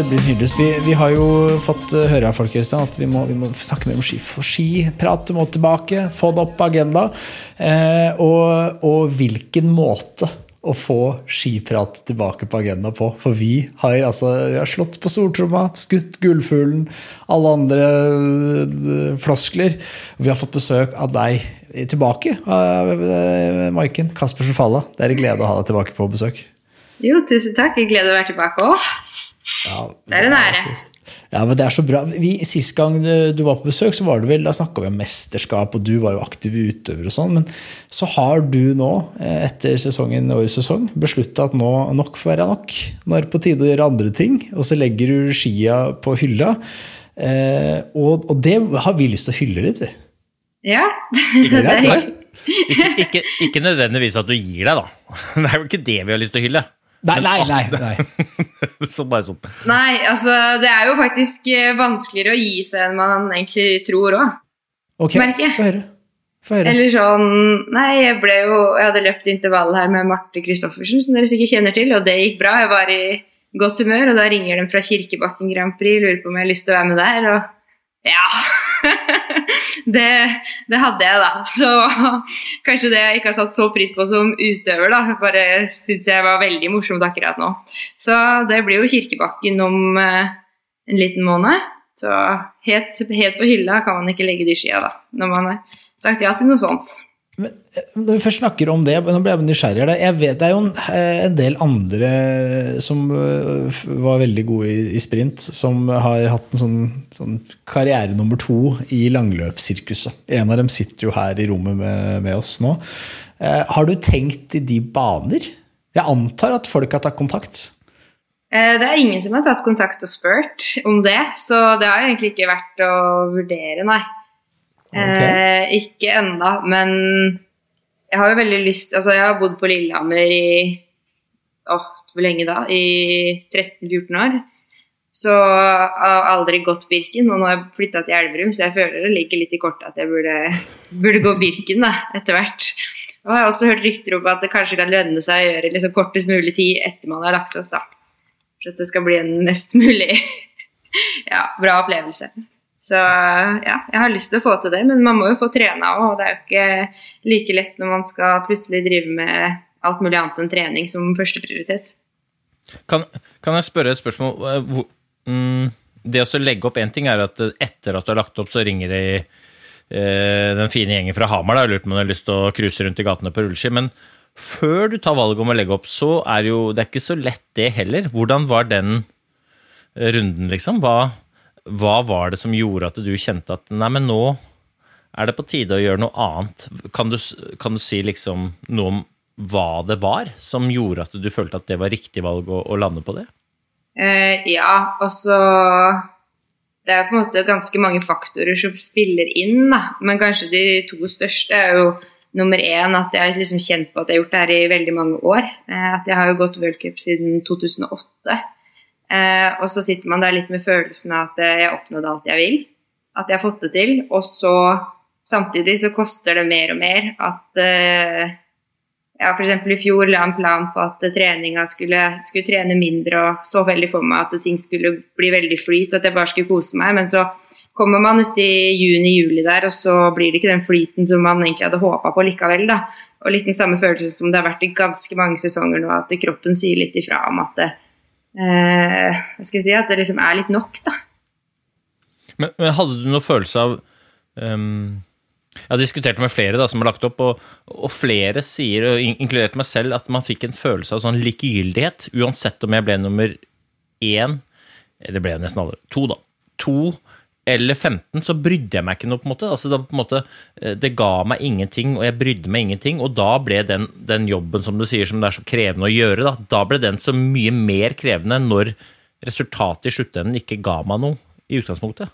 Dette blir nydelig. Vi, vi har jo fått eh, høre av folk Øystein, at vi må, vi må snakke mer om ski. For skiprat må tilbake, få det opp på agenda. Eh, og, og hvilken måte å få skiprat tilbake på agenda på. For vi har, altså, vi har slått på stortromma, skutt gullfuglen, alle andre eh, floskler. Vi har fått besøk av deg tilbake, av eh, Maiken Caspersen Falla. Det er en glede å ha deg tilbake på besøk. Jo, tusen takk. Jeg gleder være tilbake òg. Ja, Det er en ære. Ja, men det er så bra. Vi, sist gang du var på besøk, så var det vel, da snakka vi om mesterskap, og du var jo aktiv utøver og sånn. Men så har du nå, eh, etter sesongen, årets sesong, beslutta at nå nok får være nok. Nå er det på tide å gjøre andre ting, og så legger du skia på hylla. Eh, og, og det har vi lyst til å hylle litt, vi. Ja. Det? Ikke, ikke, ikke nødvendigvis at du gir deg, da. Det er jo ikke det vi har lyst til å hylle. Nei, nei, nei. nei. Så bare sånn. Nei, altså det er jo faktisk eh, vanskeligere å gi seg enn man egentlig tror òg. Ok, Merker jeg. få høre. Få høre. Eller sånn Nei, jeg ble jo Jeg hadde løpt intervall her med Marte Christoffersen, som dere sikkert kjenner til, og det gikk bra. Jeg var i godt humør, og da ringer de fra Kirkebakken Grand Prix, lurer på om jeg har lyst til å være med der, og ja. det, det hadde jeg, da. Så kanskje det jeg ikke har satt så pris på som utøver, da. Bare syns jeg var veldig morsomt akkurat nå. Så det blir jo Kirkebakken om eh, en liten måned. Så helt, helt på hylla kan man ikke legge de skia, da. Når man har sagt ja til noe sånt. Men eh, når vi først snakker om det, nå ble jeg nysgjerrig. Jeg vet Det er jo en, eh, del andre som eh, var veldig gode i, sprint, som har hatt en sånn, sånn karriere nummer to i langløpssirkuset. En av dem sitter jo her i rommet med, med oss nå. Har du tenkt i de baner? Jeg antar at folk har tatt kontakt. Det er ingen som har tatt kontakt og spurt om det, så det har egentlig ikke vært å vurdere, nei. Eh, ikke enda, men jeg har jo veldig lyst Altså, jeg har bodd på Lillehammer i Åh, hvor lenge da? I 13-14 år. Så jeg har aldri gått Birken, og nå har jeg flytta til Elverum, så jeg føler det ligger litt i kortet at jeg burde, burde gå Birken da, etter hvert. Og jeg har også hørt rykter om at det kanskje kan lønne seg å gjøre liksom kortest mulig tid etter man har lagt opp, da. For at det skal bli en mest mulig ja, bra opplevelse. Så ja, jeg har lyst til å få til det, men man må jo få trena òg, og det er jo ikke like lett når man skal plutselig drive med alt mulig annet enn trening som førsteprioritet. Kan, kan jeg spørre et spørsmål? Mm, det å legge opp én ting er at etter at du har lagt opp, så ringer de eh, den fine gjengen fra Hamar da, lurer på om du har lyst til å cruise rundt i gatene på rulleski. Men før du tar valget om å legge opp, så er jo det er ikke så lett det heller. Hvordan var den runden, liksom? Hva, hva var det som gjorde at du kjente at nei, men nå er det på tide å gjøre noe annet? Kan du, kan du si liksom noe om hva det var som gjorde at du følte at det var riktig valg å, å lande på det? Eh, ja, og så Det er på en måte ganske mange faktorer som spiller inn, da. Men kanskje de to største er jo nummer én at jeg har liksom kjent på at jeg har gjort det her i veldig mange år. Eh, at jeg har jo gått worldcup siden 2008. Eh, og så sitter man der litt med følelsen av at eh, jeg oppnådde alt jeg vil. At jeg har fått det til. Og så samtidig så koster det mer og mer at eh, ja, f.eks. i fjor la en plan på at treninga skulle, skulle trene mindre og så veldig for meg at ting skulle bli veldig flyt, og at jeg bare skulle kose meg. Men så kommer man uti juni-juli der, og så blir det ikke den flyten som man egentlig hadde håpa på likevel. da. Og litt den samme følelsen som det har vært i ganske mange sesonger nå, at kroppen sier litt ifra om at det, eh, skal jeg si, at det liksom er litt nok, da. Men, men hadde du noen følelse av um, Jeg har diskutert med flere da, som har lagt opp, og, og flere sier, og inkludert meg selv, at man fikk en følelse av sånn likegyldighet, uansett om jeg ble nummer én Det ble jeg nesten alle. To, da. To eller 15, så brydde jeg meg ikke noe. på en måte. Altså, det, på en måte eh, det ga meg ingenting, og jeg brydde meg ingenting. Og da ble den, den, jobben som du sier, som det er så krevende å gjøre, da, da ble den så mye mer krevende når resultatet i sluttenden ikke ga meg noe i utgangspunktet.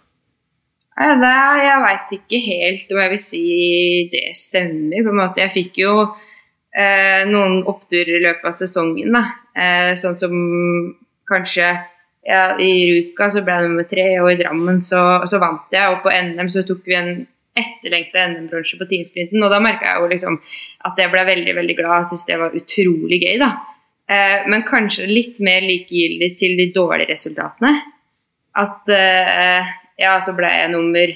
Det, jeg veit ikke helt om jeg vil si det stemmer. på en måte. Jeg fikk jo eh, noen oppturer i løpet av sesongen. da. Eh, sånn som kanskje ja, I Ruka så ble jeg nummer tre, og i Drammen så, så, vant jeg. Og på NM så tok vi en etterlengta NM-bronse på teamsprinten. Og da merka jeg jo liksom at jeg ble veldig veldig glad og syntes det var utrolig gøy. da. Eh, men kanskje litt mer likegyldig til de dårlige resultatene. At eh, ja, så ble jeg nummer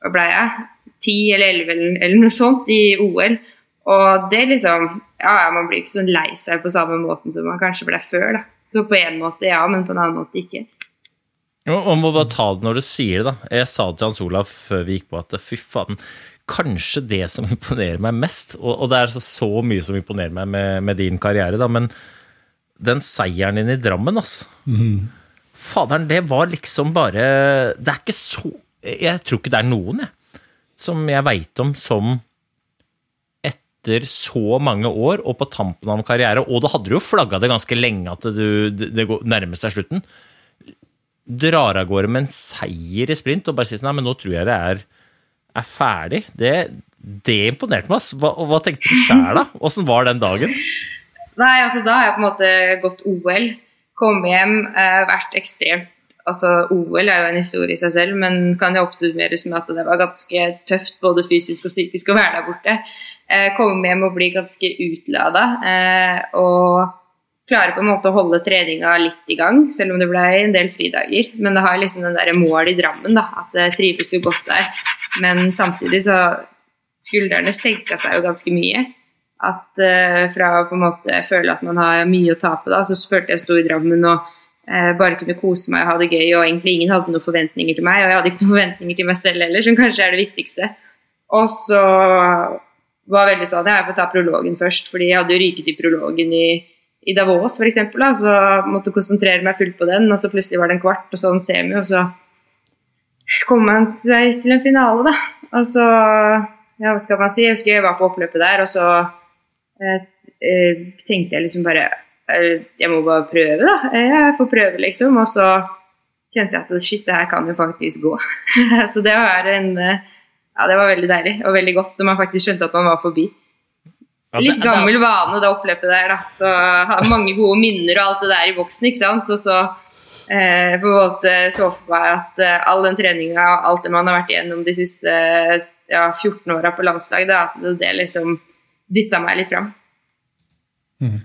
Hva ble jeg? Ti eller elleve eller, eller noe sånt i OL. Og det liksom Ja, man blir ikke sånn lei seg på samme måten som man kanskje ble før, da. Så på en måte ja, men på en annen måte ikke. Og må bare ta det når du sier det, da. Jeg sa det til Hans Olav før vi gikk på at fy faen, kanskje det som imponerer meg mest, og, og det er så, så, mye som imponerer meg med, med, din karriere, da, men den seieren din i Drammen, altså. Mm. Faderen, det var liksom bare Det er ikke så Jeg tror ikke det er noen, jeg, som jeg veit om som etter så mange år og på tampen av en karriere, og da hadde du jo flagga det ganske lenge at du, det nærmer seg slutten, drar av gårde med en seier i sprint og bare sier nei, men nå tror jeg det er, er ferdig. Det, det imponerte meg. Hva, hva tenkte du sjæl, da? Åssen var den dagen? Nei, altså Da har jeg på en måte gått OL. Kommet hjem, eh, vært ekstremt altså OL er jo en historie i seg selv, men kan jo oppsummeres med at det var ganske tøft både fysisk og psykisk å være der borte. Eh, komme hjem og bli ganske utlada. Eh, og klare på en måte å holde treninga litt i gang, selv om det ble en del fridager. Men det har liksom den der målet i Drammen, da, at det trives jo godt der. Men samtidig så Skuldrene senka seg jo ganske mye. At uh, fra å på en måte føle at man har mye å tape, da, så følte jeg sto i Drammen og Eh, bare kunne kose meg og ha det gøy, og egentlig ingen hadde noen forventninger til meg. Og jeg hadde ikke noen forventninger til meg selv heller, som kanskje er det viktigste. Og så var veldig sånn Jeg får ta prologen først, fordi jeg hadde jo ryket i prologen i, i Davos f.eks. Så måtte konsentrere meg fullt på den, og så plutselig var det en kvart, og så en semi, og så kom man seg til en finale, da. Og så Ja, hva skal man si? Jeg husker jeg var på oppløpet der, og så eh, eh, tenkte jeg liksom bare jeg må bare prøve, da. Jeg får prøve, liksom. Og så kjente jeg at shit, det her kan jo faktisk gå. så det var en Ja, det var veldig deilig og veldig godt når man faktisk skjønte at man var forbi. Litt gammel vane, det oppløpet der, da. Så har mange gode minner og alt det der i boksen, ikke sant. Og så eh, på en måte så for meg at eh, all den treninga og alt det man har vært igjennom de siste ja, 14 åra på landslag, da, at det liksom dytta meg litt fram. Mm.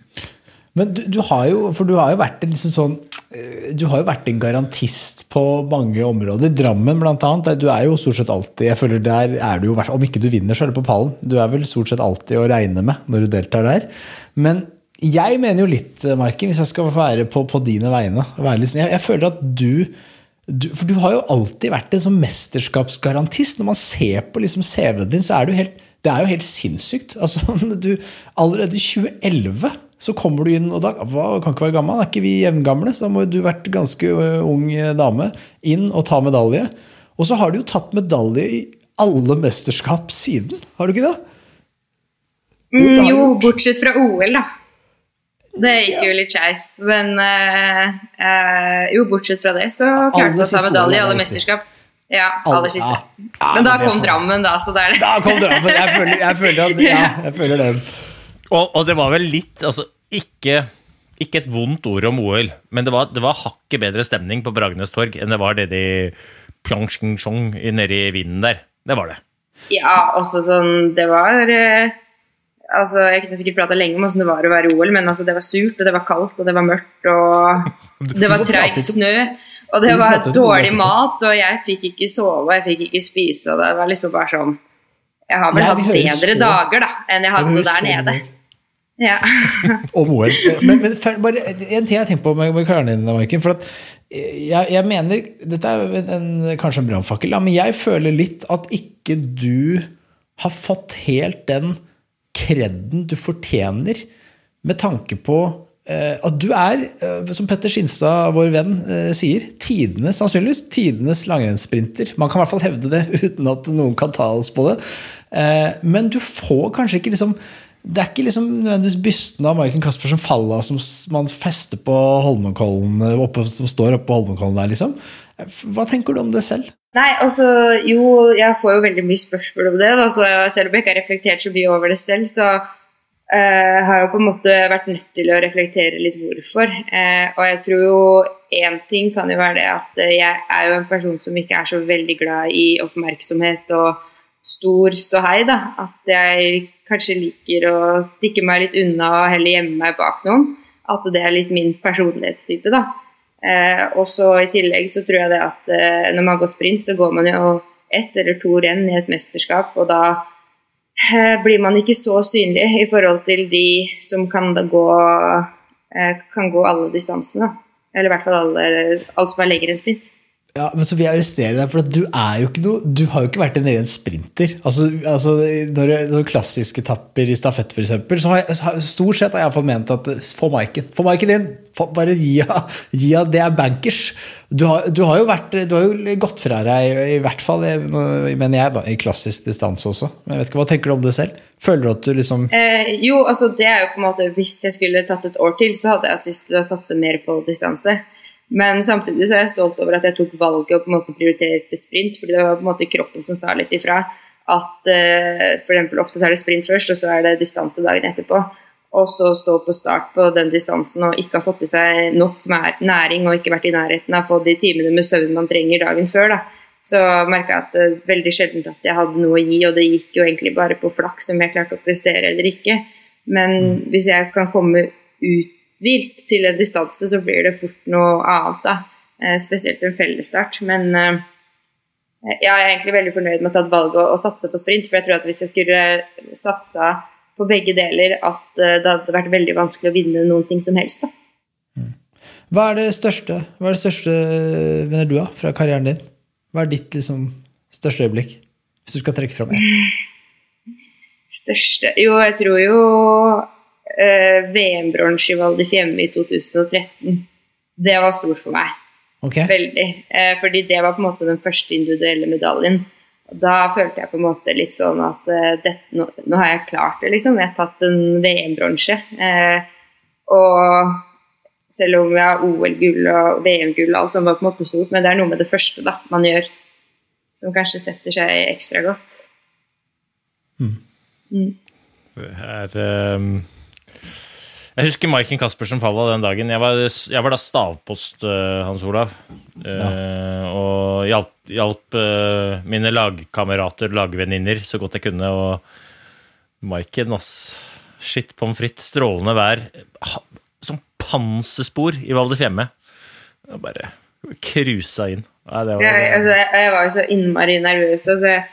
Men du, du, har jo for du har jo vært en liksom sånn eh, du har jo vært en garantist på mange områder. Drammen bl.a. Du er jo stort sett alltid jeg føler der er du jo, Om ikke du vinner, så er du på pallen. Du er vel stort sett alltid å regne med når du deltar der. Men jeg mener jo litt, Maiken, hvis jeg skal være på, på dine vegne jeg, jeg, føler at du, du, For du har jo alltid vært en sånn mesterskapsgarantist. Når man ser på liksom CV-en din, så er du helt det er jo helt sinnssykt. Altså, du, allerede i 2011 så kommer du inn, og da hva, kan ikke være gammel, er ikke vi jevngamle, så må du vært ganske ung dame, inn og ta medalje. Og så har du jo tatt medalje i alle mesterskap siden, har du ikke det? Mm, jo, bortsett fra OL, da. Det gikk jo litt skeis. Men uh, uh, jo, bortsett fra det, så klarte jeg å ta medalje i alle mesterskap. Ja, aller siste. Ja, men da kom Drammen, da, så det er det. Da kom Drammen, jeg føler, jeg føler, at, ja, jeg føler den. Og, og, det var vel litt Altså, ikke, ikke et vondt ord om OL, men det var, det var hakket bedre stemning på Bragenes torg enn det var det i Pyeongchang nede i vinden der. Det var det. Ja, også sånn Det var eh, Altså, Jeg kunne sikkert prata lenge om hvordan det var å være i OL, men altså, det var surt, og det var kaldt, og det var mørkt, og det var treig snø. Og det var dårlig mat, og jeg fikk ikke sove, og jeg fikk ikke spise, og det var liksom bare sånn Jeg har vel hatt bedre dager, da, enn jeg hadde der nede. Ja. om OL. Men, men bare en ting jeg tenker på med, med klærne dine, Maiken. For at jeg, jeg mener Dette er en, kanskje en brannfakkel, men jeg føler litt at ikke du har fått helt den kredden du fortjener, med tanke på eh, at du er, eh, som Petter Skinstad, vår venn, eh, sier, tidenes, sannsynligvis tidenes langrennssprinter. Man kan i hvert fall hevde det uten at noen kan ta oss på det. Eh, men du får kanskje ikke liksom det er ikke liksom nødvendigvis bysten av Maiken Caspersen Falla som man fester på Holmenkollen, eh, oppe, som står oppe på Holmenkollen der, liksom. Hva tenker du om det selv? Nei, altså, jo, jeg får jo veldig mye spørsmål om det. Da, så selv om jeg ikke har reflektert så mye over det selv, så uh, har jeg jo på en måte vært nødt til å reflektere litt hvorfor. Uh, og jeg tror jo én ting kan jo være det at jeg er jo en person som ikke er så veldig glad i oppmerksomhet og stor ståhei, da. At jeg kanskje liker å stikke meg litt unna og heller gjemme meg bak noen. At det er litt min personlighetstype, da. Eh, og så I tillegg så tror jeg det at eh, når man går sprint, så går man jo ett eller to renn i et mesterskap, og da eh, blir man ikke så synlig i forhold til de som kan gå, eh, kan gå alle distansene. Eller i hvert fall alle, alt som er lengre enn sprint. Ja, men så vil jeg arrestere deg, for at du er jo ikke noe Du har jo ikke vært en ren sprinter. Altså, altså Når det når klassiske etapper i stafett, f.eks., så har jeg så har, stort sett har jeg iallfall ment at eh, få Maiken Få Maiken inn! Få, bare gi henne Det er bankers. Du har, du har jo vært Du har jo gått fra deg, i hvert fall mener jeg, da, i klassisk distanse også. Men jeg vet ikke, Hva tenker du om det selv? Føler du at du liksom Eh, jo, altså det er jo på en måte Hvis jeg skulle tatt et år til, så hadde jeg hatt lyst til å satse mer på distanse. Men samtidig så er jeg stolt over at jeg tok valget og på en måte prioriterte sprint, fordi det var på en måte kroppen som sa litt ifra. At eh, eksempel ofte så er det sprint først, og så er det distanse dagen etterpå. Og så stå på start på den distansen og ikke ha fått i seg nok næring og ikke vært i nærheten av å få de timene med søvn man trenger dagen før. da. Så merka jeg at det veldig sjelden at jeg hadde noe å gi, og det gikk jo egentlig bare på flaks om jeg klarte å prestere eller ikke. Men hvis jeg kan komme uthvilt til en distanse, så blir det fort noe annet, da. Eh, spesielt en fellesstart. Men eh, jeg er egentlig veldig fornøyd med å ha tatt valget å, å satse på sprint, for jeg tror at hvis jeg skulle satsa på begge deler, at eh, det hadde vært veldig vanskelig å vinne noen ting som helst. da. Hva er det største Hva er det største, mener du, da, fra karrieren din? Hva er ditt liksom, største øyeblikk? Hvis du skal trekke fram ett. Største Jo, jeg tror jo eh, VM-bronse i Val di Fiemme i 2013. Det var stort for meg. Okay. Veldig. Eh, fordi det var på en måte den første individuelle medaljen. Da følte jeg på en måte litt sånn at eh, dette, nå, nå har jeg klart det, liksom. Jeg har tatt en VM-bronse. Eh, og selv om vi har OL-gull og VM-gull og alt som var på en måte stort, men det er noe med det første da, man gjør som kanskje setter seg ekstra godt. Det er, ehm, jeg husker Maiken Caspersen Falla den dagen. Jeg var, jeg var da stavpost, eh, Hans Olav. Ja. Og hjalp, hjalp eh, mine lagkamerater, lagvenninner, så godt jeg kunne. Og Maiken, ass. Shit pommes frites, strålende vær. Som panserspor i Val di Fiemme. Bare cruisa inn. Nei, det var, Jeg, altså, jeg, jeg var jo så innmari nervøs. Altså, jeg,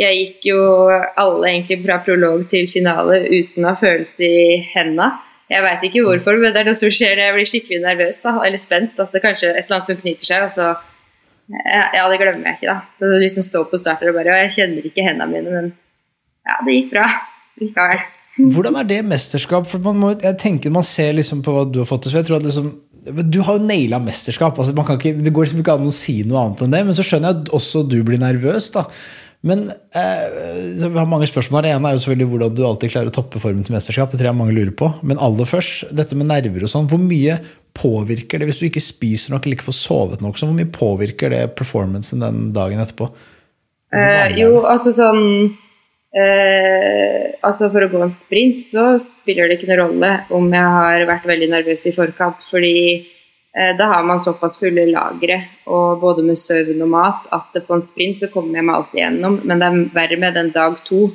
jeg gikk jo alle egentlig fra prolog til finale uten å ha følelse i henda. Jeg veit ikke hvorfor, men det er noe som skjer når jeg blir skikkelig nervøs da, eller spent. At det kanskje er et eller annet som knyter seg, og så Ja, det glemmer jeg ikke, da. er liksom stå på starter og bare «Ja, Jeg kjenner ikke hendene mine, men ja, det gikk bra likevel. Hvordan er det mesterskap? For man, må, jeg tenker man ser liksom på hva du har fått til. Jeg tror at liksom, du har jo naila mesterskap. Altså ikke, det går liksom ikke an å si noe annet enn det. Men så skjønner jeg at også du blir nervøs. da. Men eh, så Vi har mange spørsmål. Det ene er jo selvfølgelig hvordan du alltid klarer å toppe formen til mesterskap. Det tror jeg mange lurer på. Men aller først, dette med nerver og sånn. Hvor mye påvirker det hvis du ikke spiser nok eller ikke får sovet nok? Så hvor mye påvirker det performancen den dagen etterpå? Eh, jo, altså sånn eh, Altså For å gå en sprint så spiller det ikke noen rolle om jeg har vært veldig nervøs i forkant, fordi da har man såpass fulle lagre, og både med søvn og mat, at på en sprint så kommer jeg meg alltid gjennom. Men det er verre med den dag to,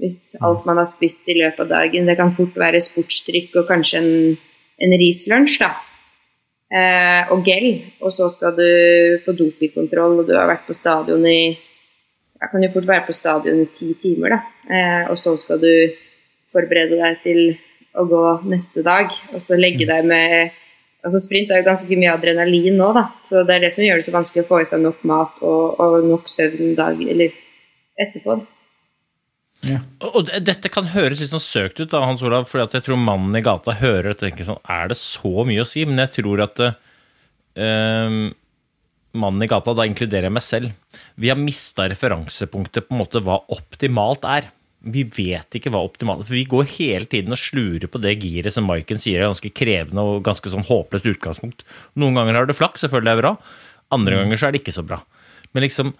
Hvis alt man har spist i løpet av dagen, det kan fort være sportsdrikk og kanskje en, en rislunsj, da. Eh, og gel. Og så skal du på dopingkontroll, og du har vært på stadion i Jeg kan jo fort være på stadion i ti timer, da. Eh, og så skal du forberede deg til å gå neste dag, og så legge deg med Altså Sprint er jo ganske mye adrenalin nå, da. Så det er det som gjør det så vanskelig å få i seg nok mat og, og nok søvn dag eller etterpå. Ja. Og det- dette kan høres litt sånn søkt ut, da, Hans Olav, for jeg tror mannen i gata hører og tenker sånn Er det så mye å si? Men jeg tror at uh, mannen i gata, da inkluderer jeg meg selv, vi har mista referansepunktet på en måte hva optimalt er. Vi vet ikke hva optimalt for vi går hele tiden og slurer på det giret som Maiken sier er ganske krevende og ganske sånn håpløst utgangspunkt. Noen ganger har du flaks, selvfølgelig er det bra. Andre ganger så er det ikke så bra. Men liksom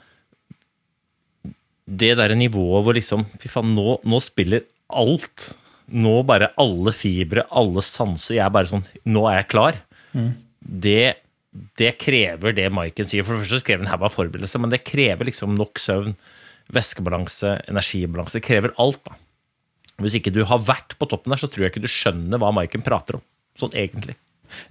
det derre nivået hvor liksom Fy faen, nå, nå spiller alt. Nå bare alle fibre, alle sanser. Jeg er bare sånn Nå er jeg klar. Det, det krever det Maiken sier. For det første skrev hun haug av forberedelse, men det krever liksom nok søvn, væskebalanse, energibalanse. Krever alt, da. Hvis ikke du har vært på toppen der, så tror jeg ikke du skjønner hva Maiken prater om. Sånn egentlig.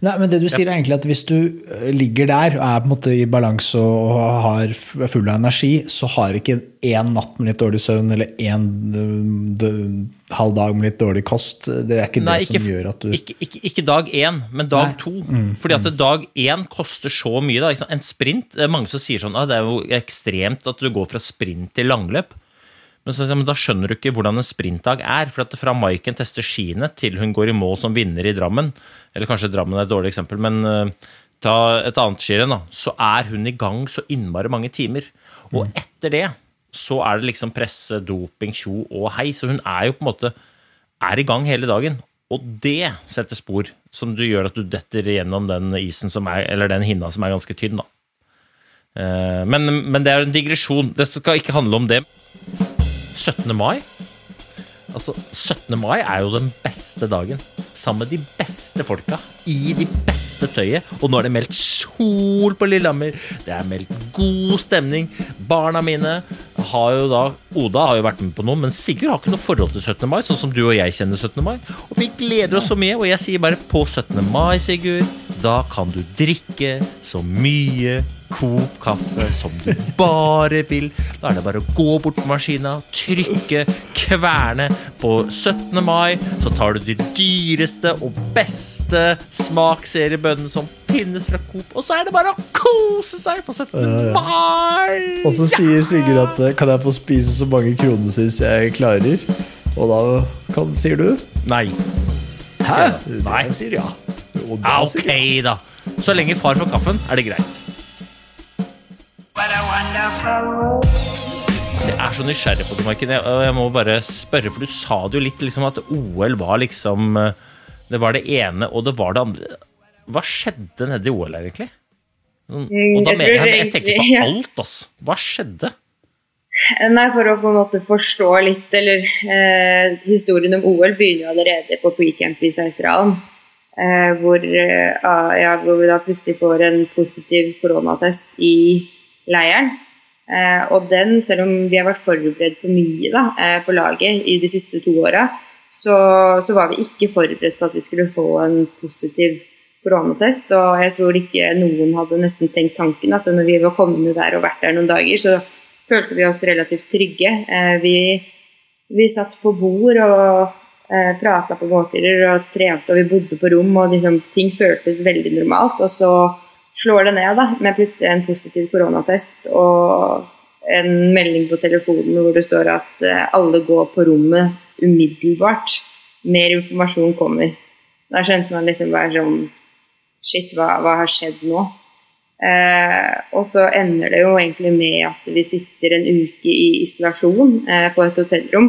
Nei, men det du sier er egentlig at Hvis du øh, ligger der og er på en måte i balanse og har full av energi, så har ikke én natt med litt dårlig søvn eller én halv dag med litt dårlig kost Det er ikke Nei, det ikke, som gjør at du ikke, ikke, ikke dag én, men dag Nei. to. Fordi at dag én koster så mye. Da. En sprint Det er mange som sier sånn at det er jo ekstremt at du går fra sprint til langløp. Men, så, men da skjønner du ikke hvordan en sprintdag er. For at fra Maiken tester skiene til hun går i mål som vinner i Drammen, eller kanskje Drammen er et dårlig eksempel, men uh, ta et annet skirenn, da, så er hun i gang så innmari mange timer. Og etter det så er det liksom presse, doping, tjo og hei. Så hun er jo på en måte er i gang hele dagen. Og det setter spor, som du gjør at du detter gjennom den isen som er, eller den hinna som er ganske tynn. da. Eh, Men, men det er en digresjon. Det skal ikke handle om det. 17. mai Altså, 17. mai er jo den beste dagen. Sammen med de beste folka. I de beste tøyet. Og nå er det meldt sol på Lillehammer. Det er meldt god stemning. Barna mine har jo da Oda har jo vært med på noe, men Sigurd har ikke noe forhold til 17. mai, sånn som du og jeg kjenner 17. mai. Og vi gleder oss så mye, og jeg sier bare på 17. mai, Sigurd, da kan du drikke så mye Coop kaffe som du bare vil. Da er det bare å gå bort på maskina, trykke, kverne. På 17. mai så tar du de dyreste og beste smaksseriebønnene som finnes fra Coop, og så er det bare å kose seg på 17. mai! Og så sier Sigurd at eh, kan jeg få spise så mange kroner siden jeg klarer? Og da kan, sier du Nei. Hæ? Nei. Jeg sier ja. Og da Ja, sier ja. da. Så lenge far får kaffen, er det greit. Altså, jeg er så nysgjerrig på det, Marken. Jeg, jeg må bare spørre, for du sa det jo litt liksom at OL var liksom eh, Det var det ene, og det var det andre. Hva skjedde nede i OL her, egentlig? Sånn, Og da mener jeg, jeg tenker på alt, ass. Hva skjedde? Nei, For å på en måte forstå litt, eller eh, Historien om OL begynner jo allerede på pre-camp i Seisdalen. Eh, hvor, eh, ja, hvor vi da plutselig får en positiv koronatest i leiren. Eh, og den, selv om vi har vært forberedt på mye da, eh, på laget i de siste to åra, så, så var vi ikke forberedt på at vi skulle få en positiv koronatest. Og jeg tror ikke noen hadde nesten tenkt tanken at når vi var kommet der og vært der noen dager, så følte vi oss relativt trygge. Eh, vi, vi satt på bord og eh, prata på måltider og trente, og vi bodde på rom, og liksom, ting føltes veldig normalt. Og så slår det ned da, med plutselig en positiv koronatest og en melding på telefonen hvor det står at eh, alle går på rommet umiddelbart. Mer informasjon kommer. Da skjønte man liksom bare sånn Shit, hva, hva har skjedd nå? Eh, og så ender det jo egentlig med at vi sitter en uke i isolasjon eh, på et hotellrom.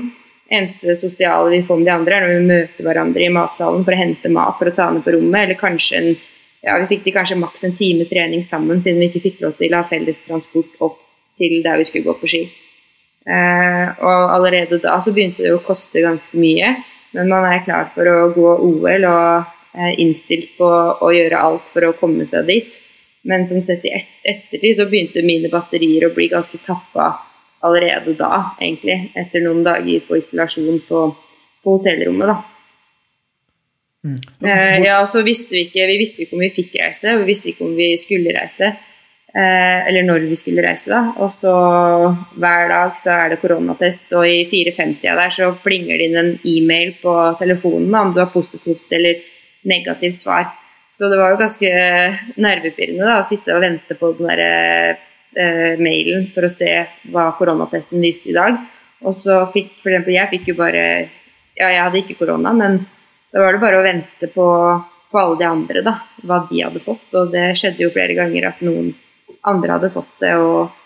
Eneste sosiale vi får med de andre, er når vi møter hverandre i matsalen for å hente mat for å ta ned på rommet, eller kanskje en ja, vi fikk de kanskje maks en time trening sammen, siden vi ikke fikk lov til å ha felles transport opp til der vi skulle gå på ski. Eh, og allerede da så begynte det å koste ganske mye, men man er klar for å gå OL og eh, innstilt på å gjøre alt for å komme seg dit. Men som sett i et ettertid så begynte mine batterier å bli ganske tappa allerede da, egentlig. Etter noen dager på isolasjon på, på hotellrommet, da. Mm. Eh, ja, så visste vi ikke Vi visste ikke om vi fikk reise, vi visste ikke om vi skulle reise. Eh, eller når vi skulle reise, da. Og så hver dag så er det koronatest, og i 4.50 der så plinger det inn en e-mail på telefonen om du har positivt eller negativt svar. Så det var jo ganske nervepirrende da, å sitte og vente på den der, eh, mailen for å se hva koronatesten viste i dag. Og så fikk for eksempel jeg fikk jo bare Ja, jeg hadde ikke korona, men da var det bare å vente på, på alle de andre, da. Hva de hadde fått. Og det skjedde jo flere ganger at noen andre hadde fått det og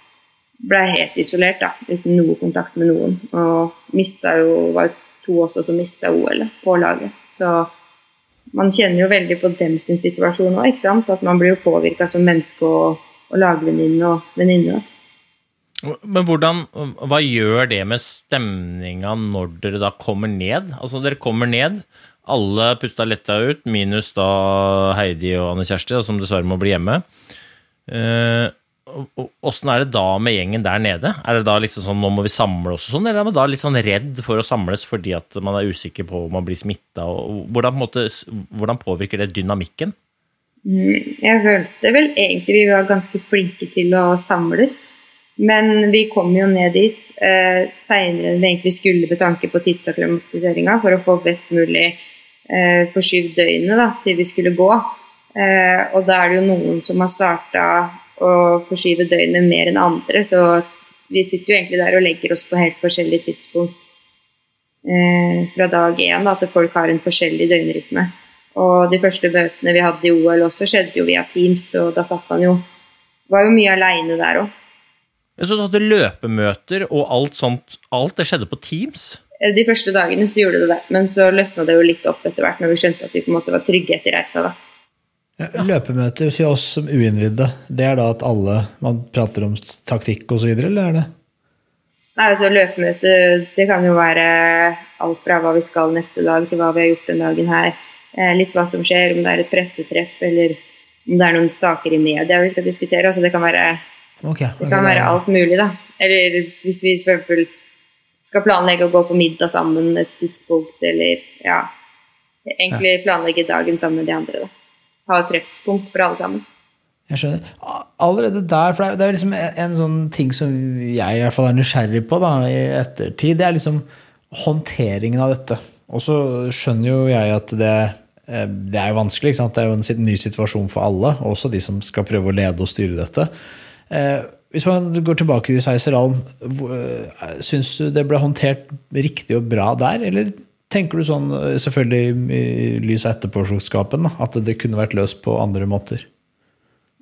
ble helt isolert, da, uten noe kontakt med noen. Og mista jo var jo to også som mista OL på laget. Så man kjenner jo veldig på dem sin situasjon òg, ikke sant. At man blir jo påvirka som menneske og, og lagvenninne og venninne. Men hvordan, hva gjør det med stemninga når dere da kommer ned? Altså dere kommer ned, alle pusta letta ut, minus da Heidi og Anne Kjersti, som dessverre må bli hjemme. Eh, åssen er det da med gjengen der nede? Er det da liksom sånn nå må vi samle oss og sånn, eller er man da litt sånn redd for å samles fordi at man er usikker på om man blir smitta? Hvordan, hvordan, påvirker det dynamikken? Mm, jeg følte vel egentlig vi var ganske flinke til å samles. Men vi kom jo ned dit eh, seinere enn vi egentlig skulle med tanke på tidsakklimatiseringa for å få best mulig eh, forskyvd døgnet da, til vi skulle gå. Eh, og da er det jo noen som har starta å forskyve døgnet mer enn andre, så vi sitter jo egentlig der og legger oss på helt forskjellig tidspunkt eh, fra dag én, at folk har en forskjellig døgnrytme. Og de første møtene vi hadde i OL også, skjedde jo via Teams, og da satt man jo Var jo mye aleine der òg. Så du hadde løpemøter og alt sånt, alt det skjedde på Teams? Eh, de første dagene så gjorde det det, men så løsna det jo litt opp etter hvert når vi skjønte at vi på en måte var trygge etter reisa. da. Løpemøter for oss som uinnvidde, det er da at alle man prater om taktikk osv., eller er det? Nei, altså Løpemøte det kan jo være alt fra hva vi skal neste dag, til hva vi har gjort den dagen her. Eh, litt hva som skjer, om det er et pressetreff eller om det er noen saker i media vi skal diskutere. altså Det kan være, okay, okay, det kan være alt mulig, da. Eller hvis vi for skal planlegge å gå på middag sammen et tidspunkt, eller ja Egentlig planlegge dagen sammen med de andre. da ha et treffpunkt for alle sammen. Jeg skjønner. Allerede der, for det er liksom en sånn ting som jeg i hvert fall er nysgjerrig på da, i ettertid, det er liksom håndteringen av dette. Og så skjønner jo jeg at det, eh, det er jo vanskelig. ikke sant? Det er jo en ny situasjon for alle, også de som skal prøve å lede og styre dette. Hvis man går tilbake til Seiseral, eh, syns du det ble håndtert riktig og bra der, eller Tenker du sånn, eh, selvfølgelig i lys av etterpåklokskapen, at det kunne vært løst på andre måter?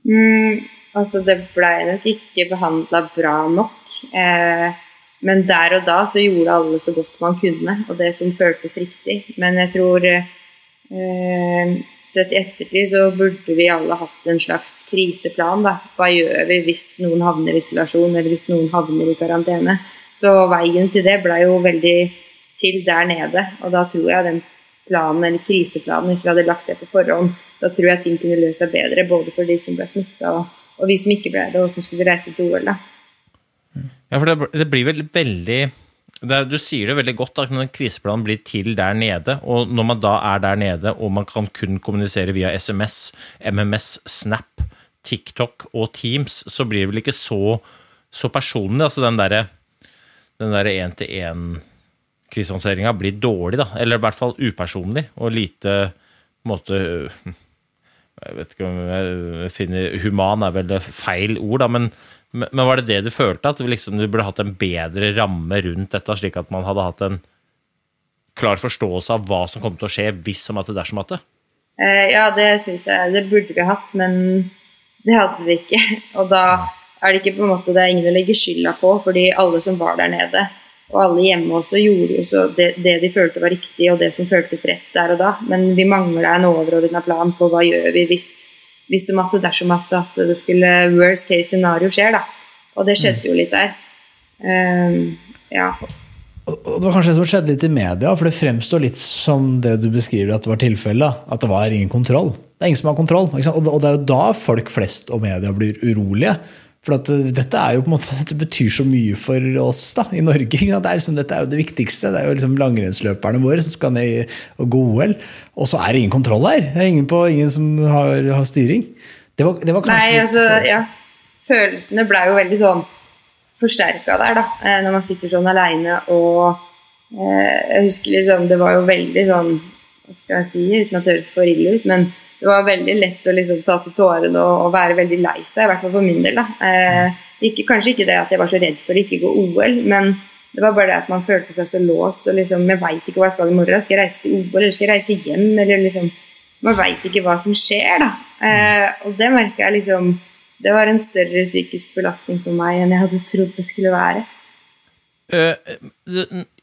Mm, altså, det blei nok ikke behandla bra nok. Eh, men der og da så gjorde alle så godt man kunne, og det som føltes riktig. Men jeg tror eh, sett i ettertid så burde vi alle hatt en slags kriseplan. Da. Hva gjør vi hvis noen havner i isolasjon, eller hvis noen havner i karantene? Så veien til det ble jo veldig til der nede. Og da tror jeg den planen, eller kriseplanen, hvis vi hadde lagt det på forhånd, da tror jeg ting kunne løst seg bedre, både for de som ble smitta, og, og, vi som ikke ble det, og som skulle reise til OL. Ja, for det, det blir vel veldig er, Du sier det veldig godt, at kriseplanen blir til der nede, og når man da er der nede, og man kan kun kommunisere via SMS, MMS, Snap, TikTok og Teams, så blir det vel ikke så, så personlig. Altså den derre der én-til-én krisehåndteringa blir dårlig, da. Eller i hvert fall upersonlig og lite på en måte Jeg vet ikke om jeg finner Human er vel feil ord, da, men, men var det det du følte? At liksom, du burde hatt en bedre ramme rundt dette, slik at man hadde hatt en klar forståelse av hva som kom til å skje hvis og at det dersom at det? Eh, ja, det syns jeg. Det burde vi hatt, men det hadde vi ikke. Og da er det ikke på en måte det er ingen å legge skylda på, fordi alle som var der nede, og alle hjemme også gjorde jo det, det, de følte var riktig, og det som føltes rett der og da. Men vi mangla en overordna plan på hva gjør vi hvis, hvis det måtte dersom at, at, det skulle worst case scenario skjer, da. Og det skjedde jo litt der. Um, ja. Det var kanskje det som skjedde litt i media, for det fremstår litt som det du beskriver at det var tilfellet. At det var ingen kontroll. Det er ingen som har kontroll. Og det er jo da folk flest og media blir urolige. For at uh, dette er jo på en måte, dette betyr så mye for oss da, i Norge. Det er liksom, dette er jo det viktigste. Det er jo liksom langrennsløperne våre som skal ned og gå OL. Og så er det ingen kontroll her. Det er ingen, på, ingen som har, har styring. Det var, det var kanskje Nei, litt altså, følelse. ja, følelsene ble jo veldig sånn forsterka der, da. eh, Når man sitter sånn aleine og eh, Jeg husker liksom Det var jo veldig sånn Hva skal jeg si, uten at det høres for ille ut, men det var veldig lett å liksom ta til tårene og, og være veldig lei seg, i hvert fall for min del. Eh, ikke, kanskje ikke det at jeg var så redd for å ikke gå OL, men det var bare det at man følte seg så låst og liksom Jeg veit ikke hva jeg skal i morgen. Skal jeg reise til OL, eller skal jeg reise hjem? Eller liksom Man veit ikke hva som skjer, da. Eh, og det merker jeg liksom Det var en større psykisk belastning for meg enn jeg hadde trodd det skulle være. Eh,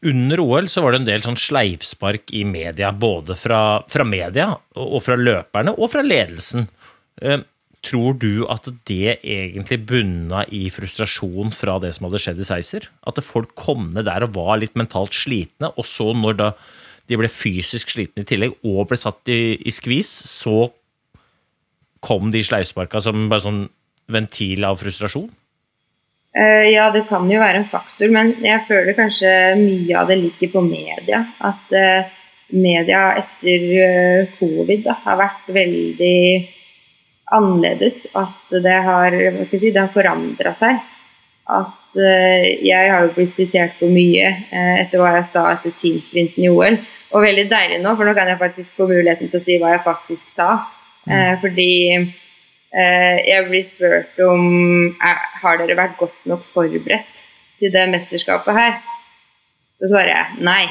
under OL så var det en del sånn sleivspark i media, både fra, fra media og fra løperne og fra ledelsen. Eh, Tror du at det egentlig bunna i frustrasjon fra det som hadde skjedd i Seiser? At folk kom ned der og var litt mentalt slitne, og så når da de ble fysisk slitne i tillegg og ble satt i, i skvis, så kom de sleivsparka som bare sånn ventil av frustrasjon? Eh, ja, det kan jo være en faktor, men jeg føler kanskje mye av det ligger på media. At eh, media etter eh, covid da, har vært veldig annerledes. At det har, hva si, det har forandra seg. At jeg har jo blitt sitert på mye etter hva jeg sa etter teamsprinten i OL. Og veldig deilig nå, for nå kan jeg faktisk få muligheten til å si hva jeg faktisk sa. Mm. fordi jeg blir spurt om har dere vært godt nok forberedt til det mesterskapet her. Så svarer jeg nei,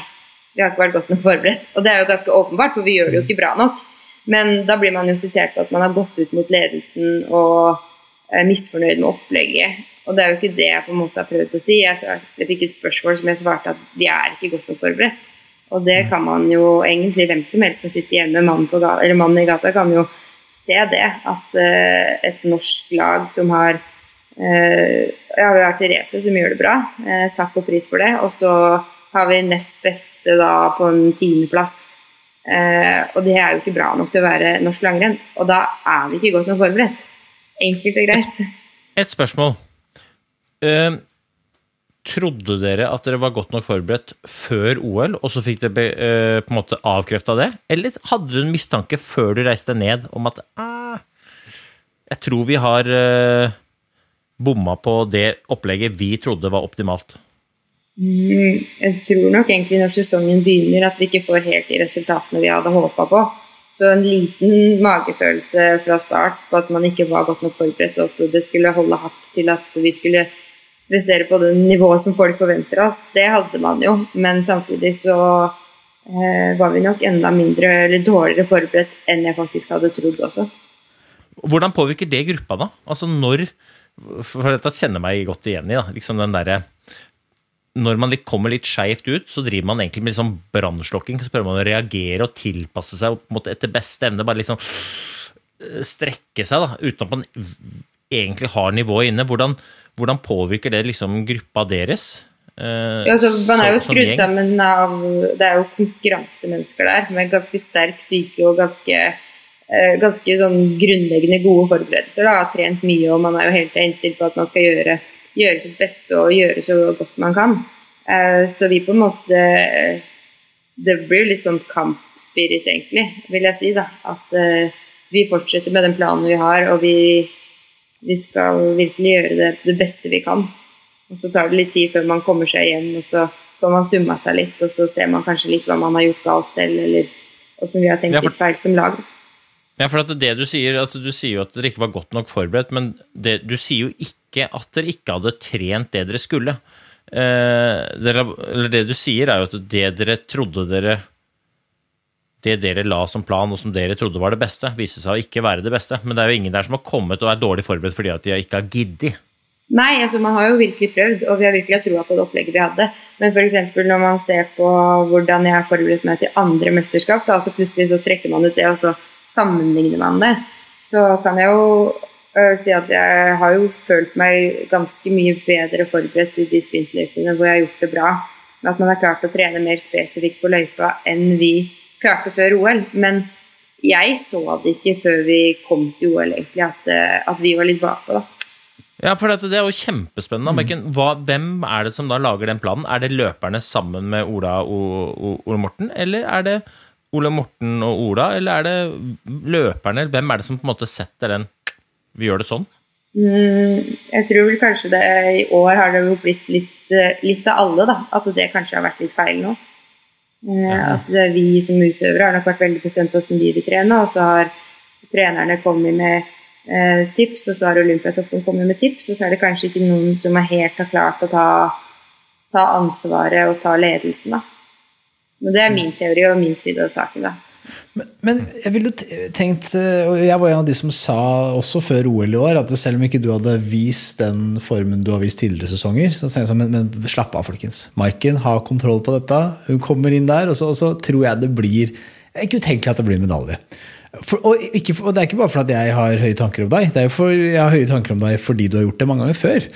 vi har ikke vært godt nok forberedt. Og det er jo ganske åpenbart, for vi gjør det jo ikke bra nok. Men da blir man jo sitert på at man har gått ut mot ledelsen og er misfornøyd med opplegget. Og det er jo ikke det jeg på en måte har prøvd å si. Jeg, fikk et spørsmål som jeg svarte at vi er ikke godt nok forberedt. Og det kan man jo egentlig hvem som helst som sitter hjemme, mannen, på gata, mannen i gata, kan jo se det. At uh, et norsk lag som har uh, Ja, vi har Therese som gjør det bra. uh, takk og pris for det. Og så har vi nest beste da på en tiendeplass. Uh, og det er jo ikke bra nok til å være norsk langrenn. Og da er vi ikke godt nok forberedt. Enkelt og greit. Et spørsmål. Eh, trodde dere at dere var godt nok forberedt før OL, og så fikk dere eh, på en måte avkrefta det? Eller hadde du en mistanke før du reiste ned om at ah, jeg tror vi har eh, bomma på det opplegget vi trodde var optimalt? Mm, jeg tror nok egentlig når sesongen begynner at vi ikke får helt de resultatene vi hadde håpa på. Så en liten magefølelse fra start på at man ikke var godt nok forberedt, og at det skulle holde hardt til at vi skulle prestere på det nivået som folk forventer oss, det hadde man jo. Men samtidig så eh, var vi nok enda mindre eller dårligere forberedt enn jeg faktisk hadde trodd også. Hvordan påvirker det gruppa, da? Altså når For dette kjenner meg godt igjen i, da. Liksom den derre Når man kommer litt skeivt ut, så driver man egentlig med liksom brannslokking. Så prøver man å reagere og tilpasse seg etter beste evne. Bare liksom eh, strekke seg, da, uten at man egentlig har nivået inne. Hvordan, hvordan påvirker det liksom gruppa deres? eh, Ja, altså, man er jo skrudd sammen av Det er jo konkurransemennesker der med ganske sterk syke og ganske, eh, ganske sånn grunnleggende gode forberedelser. Da. Har trent mye, og man er jo helt innstilt på at man skal gjøre, gjøre sitt beste og gjøre så godt man kan. Eh, så vi på en måte Det blir litt sånn kampspirit, egentlig, vil jeg si. da. At vi fortsetter med den planen vi har, og vi, vi skal virkelig gjøre det, det beste vi kan. Og så tar det litt tid før man kommer seg hjem, og så får man summa seg litt, og så ser man kanskje litt hva man har gjort galt selv, eller åssen vi har tenkt Ja, for- litt feil som lag. Ja, for at det du sier, altså, du sier jo at dere ikke var godt nok forberedt, men det, du sier jo ikke at dere ikke hadde trent det dere skulle. Eh, dere, eller det du sier, er jo at det dere trodde dere Det dere la som plan, og som dere trodde var det beste, viste seg å ikke være det beste. Men det er jo ingen der som har kommet og er dårlig forberedt fordi at de ikke har giddet. Nei, altså man har jo virkelig prøvd, og vi har virkelig troa på det opplegget vi hadde. Men f.eks. når man ser på hvordan jeg har forberedt meg til andre mesterskap, da, så plutselig så trekker man ut det, og så sammenligner man det, så kan jeg jo øh, si at jeg har jo følt meg ganske mye bedre forberedt i de sprintløypene hvor jeg har gjort det bra. Med at man har klart å trene mer spesifikt på løypa enn vi klarte før OL. Men jeg så det ikke før vi kom til OL, egentlig, at, øh, at vi var litt bakpå, da. Ja, for det er jo kjempespennende. Mm. Hva, hvem er det som da lager den planen? Er det løperne sammen med Ola og Ole Morten, eller er det Ole Morten og Ola, eller er det løperne? Hvem er det som på en måte setter den Vi gjør det sånn? Mm, jeg tror vel kanskje det i år har det jo blitt litt, eh, litt av alle, da. At det kanskje har vært litt feil nå. Eh, at vi som utøvere har nok vært veldig bestemt på hvordan vi vil trene, og så har trenerne kommet med eh, tips, og så har Olympiatoppen kommet med tips, og så er det kanskje ikke noen som er helt har klart å ta, ta ansvaret og ta ledelsen, da. Men det er min teori og min side av saken, da. Men, men, jeg ville tenkt, eh, og jeg var en av de som sa også før OL i år, at selv om ikke du hadde vist den formen du har vist tidligere sesonger, så tenkte jeg sånn, men, men slapp av, folkens. Maiken har kontroll på dette. Hun kommer inn der, og så, og så tror jeg det blir ikke utenkelig at det blir medalje. For, og, ikke, og, det er ikke bare fordi jeg har høye tanker om deg, det er jo for, jeg har høye tanker om deg fordi du har gjort det mange ganger før.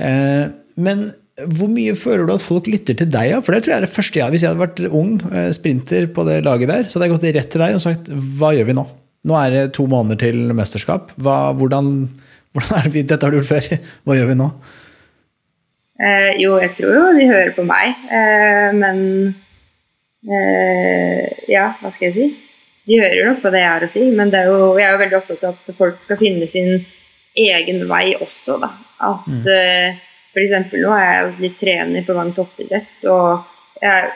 Eh, men hvor mye føler du at folk lytter til deg? For det tror jeg er det første jeg Hvis jeg hadde vært ung eh, sprinter på det laget der, så hadde jeg gått rett til deg og sagt hva gjør vi nå? Nå er det to måneder til mesterskap. Hva, hvordan, hvordan er det, Dette har du gjort før. Hva gjør vi nå? Eh, jo, jeg tror jo de hører på meg, eh, men eh, Ja, hva skal jeg si? de hører nok på det jeg har å si, men er jo, jeg er jo veldig opptatt av at folk skal finne sin egen vei også, da. At mm. Uh, f.eks. nå er jeg jo litt trener på Vang toppidrett, og jeg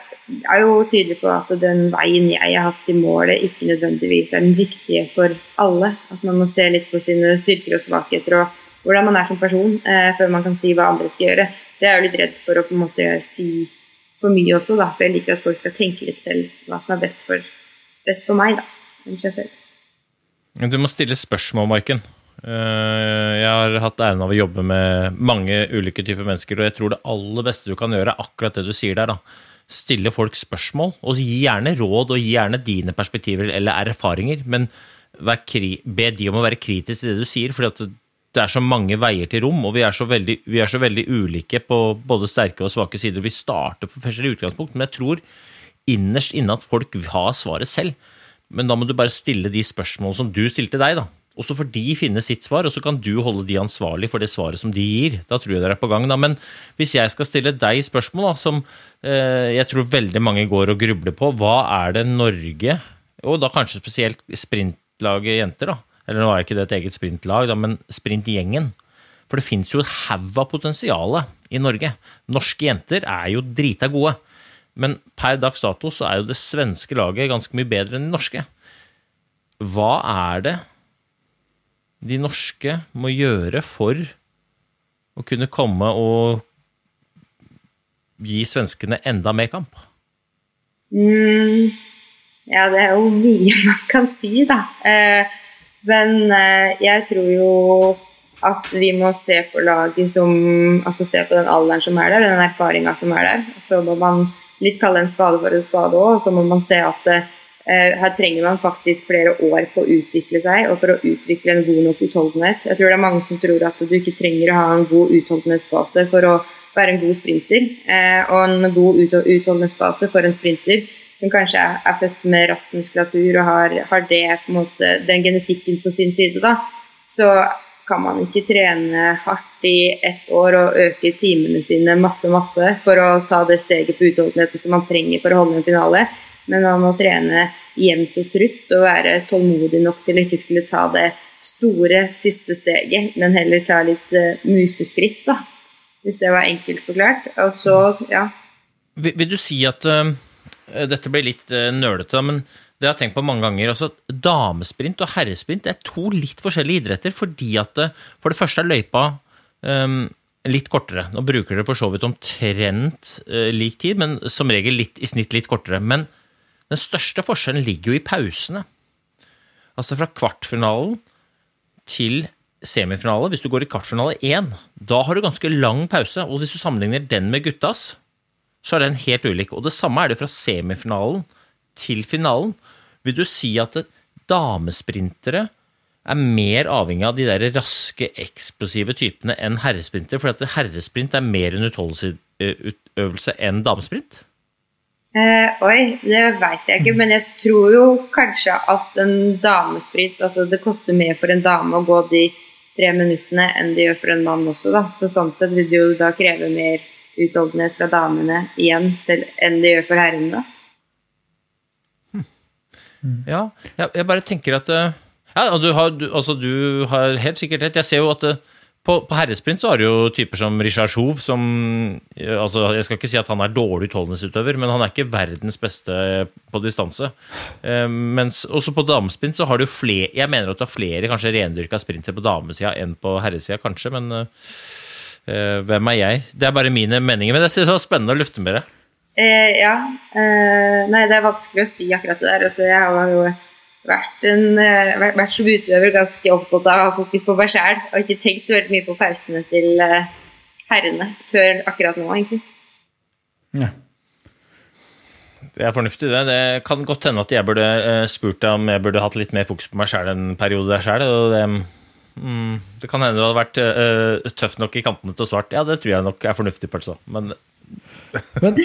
er jo tydelig på at den veien jeg har hatt i målet, ikke nødvendigvis er den riktige for alle. At man må se litt på sine styrker og svakheter og hvordan man er som person, eh, før man kan si hva andre skal gjøre. Så jeg er jo litt redd for å på en måte si for mye også, da, for jeg liker at folk skal tenke litt selv hva som er best for best for meg, da. Du må stille spørsmål, Maiken. Eh, jeg har hatt æren av å jobbe med mange ulike typer mennesker, og jeg tror det aller beste du kan gjøre, er akkurat det du sier der. da. Stille folk spørsmål, og gi gjerne råd, og gi gjerne dine perspektiver eller erfaringer, men be de om å være kritisk til det du sier, for det er så mange veier til rom, og vi er så veldig, er så veldig ulike på både sterke og svake sider. Vi starter på forskjellig utgangspunkt, men jeg tror innerst inne at folk har svaret selv. Men da må du bare stille de spørsmålene som du stilte deg, da. Og så får de finne sitt svar, og så kan du holde de ansvarlig for det svaret som de gir. Da tror jeg dere er på gang. Da. Men hvis jeg skal stille deg spørsmål, da, som eh, jeg tror veldig mange går og grubler på, hva er det Norge, og da kanskje spesielt sprintlaget jenter, da, eller nå er ikke det et eget sprintlag, da, men sprintgjengen. For det fins jo et haug av potensial i Norge. Norske jenter er jo drita gode. Men per dags dato så er jo det svenske laget ganske mye bedre enn det norske. Hva er det de norske må gjøre for å kunne komme og gi svenskene enda mer kamp? Mm, ja, det er jo mye man kan si, da. Eh, men eh, jeg tror jo at vi må se på laget som Altså se på den alderen som er der, den erfaringa som er der. Så må man litt kalle en spade for en spade òg. Så må man se at eh, her trenger man faktisk flere år på å utvikle seg og for å utvikle en god nok utholdenhet. Jeg tror det er mange som tror at du ikke trenger å ha en god utholdenhetsbase for å være en god sprinter. Eh, og en god utholdenhetsbase for en sprinter som kanskje er født med rask muskulatur og har, har det, måte, den genetikken på sin side, da, så kan man ikke trene hardt i ett år og øke timene sine masse, masse for å ta det steget på utholdenheten som man trenger for å holde en finale. Men han må trene jevnt og trutt og være tålmodig nok til å ikke skulle ta det store siste steget, men heller ta litt uh, museskritt, da. Hvis det var enkelt forklart. Og så, ja. Vil, vil du si at uh, Dette blir litt uh, nølete, men det har jeg tenkt på mange ganger. altså Damesprint og herresprint er to litt forskjellige idretter. fordi at eh, For det første er løypa um, litt kortere. Nå bruker dere for så vidt omtrent uh, lik tid, men som regel litt, i snitt litt kortere. Men den største forskjellen ligger jo i pausene. Altså fra kvartfinalen til semifinale. Hvis du går i kvartfinale én, da har du ganske lang pause. Og hvis du sammenligner den med guttas, så er den helt ulik. Og det samme er det fra semifinalen til finalen. Vil du si at damesprintere er mer avhengig av de der raske, eksplosive typene enn herresprintere? For at herresprint er mer en utholdelsesøvelse enn damesprint? Eh, oi, det veit jeg ikke, men jeg tror jo kanskje at en damesprint At det koster mer for en dame å gå de tre minuttene enn det gjør for en mann også. Da. Så sånn sett vil det jo da kreve mer utholdenhet fra damene igjen selv enn det gjør for herrene. Ja, jeg, jeg bare tenker at eh, Ja, du har, du, altså, du har helt sikkert rett. Jeg ser jo at det, på, på herresprint så har du jo typer som Richard Chouve, som eh, altså, Jeg skal ikke si at han er dårlig utholdenhetsutøver, men han er ikke verdens beste på distanse. Eh, mens også på damesprint så har du flere Jeg mener at du har flere kanskje rendyrka sprinter på damesida enn på herresida, kanskje, men eh, hvem er jeg? Det er bare mine meninger, men jeg synes det var spennende å lufte med det. Eh, ja. Eh, nei, det er vanskelig å si akkurat det der. Altså, jeg har jo vært, en, eh, vært, vært som utøver ganske opptatt av å ha fokus på meg sjæl, og ikke tenkt så veldig mye på pausene til eh, herrene før akkurat nå, egentlig. Ja. Det er fornuftig, det. Det kan godt hende at jeg burde eh, spurt deg om jeg burde hatt litt mer fokus på meg sjæl en periode der sjæl. Det, mm, det kan hende det hadde vært uh, tøft nok i kantene til å svart. Ja, det tror jeg nok er fornuftig, Pølsa. Men Men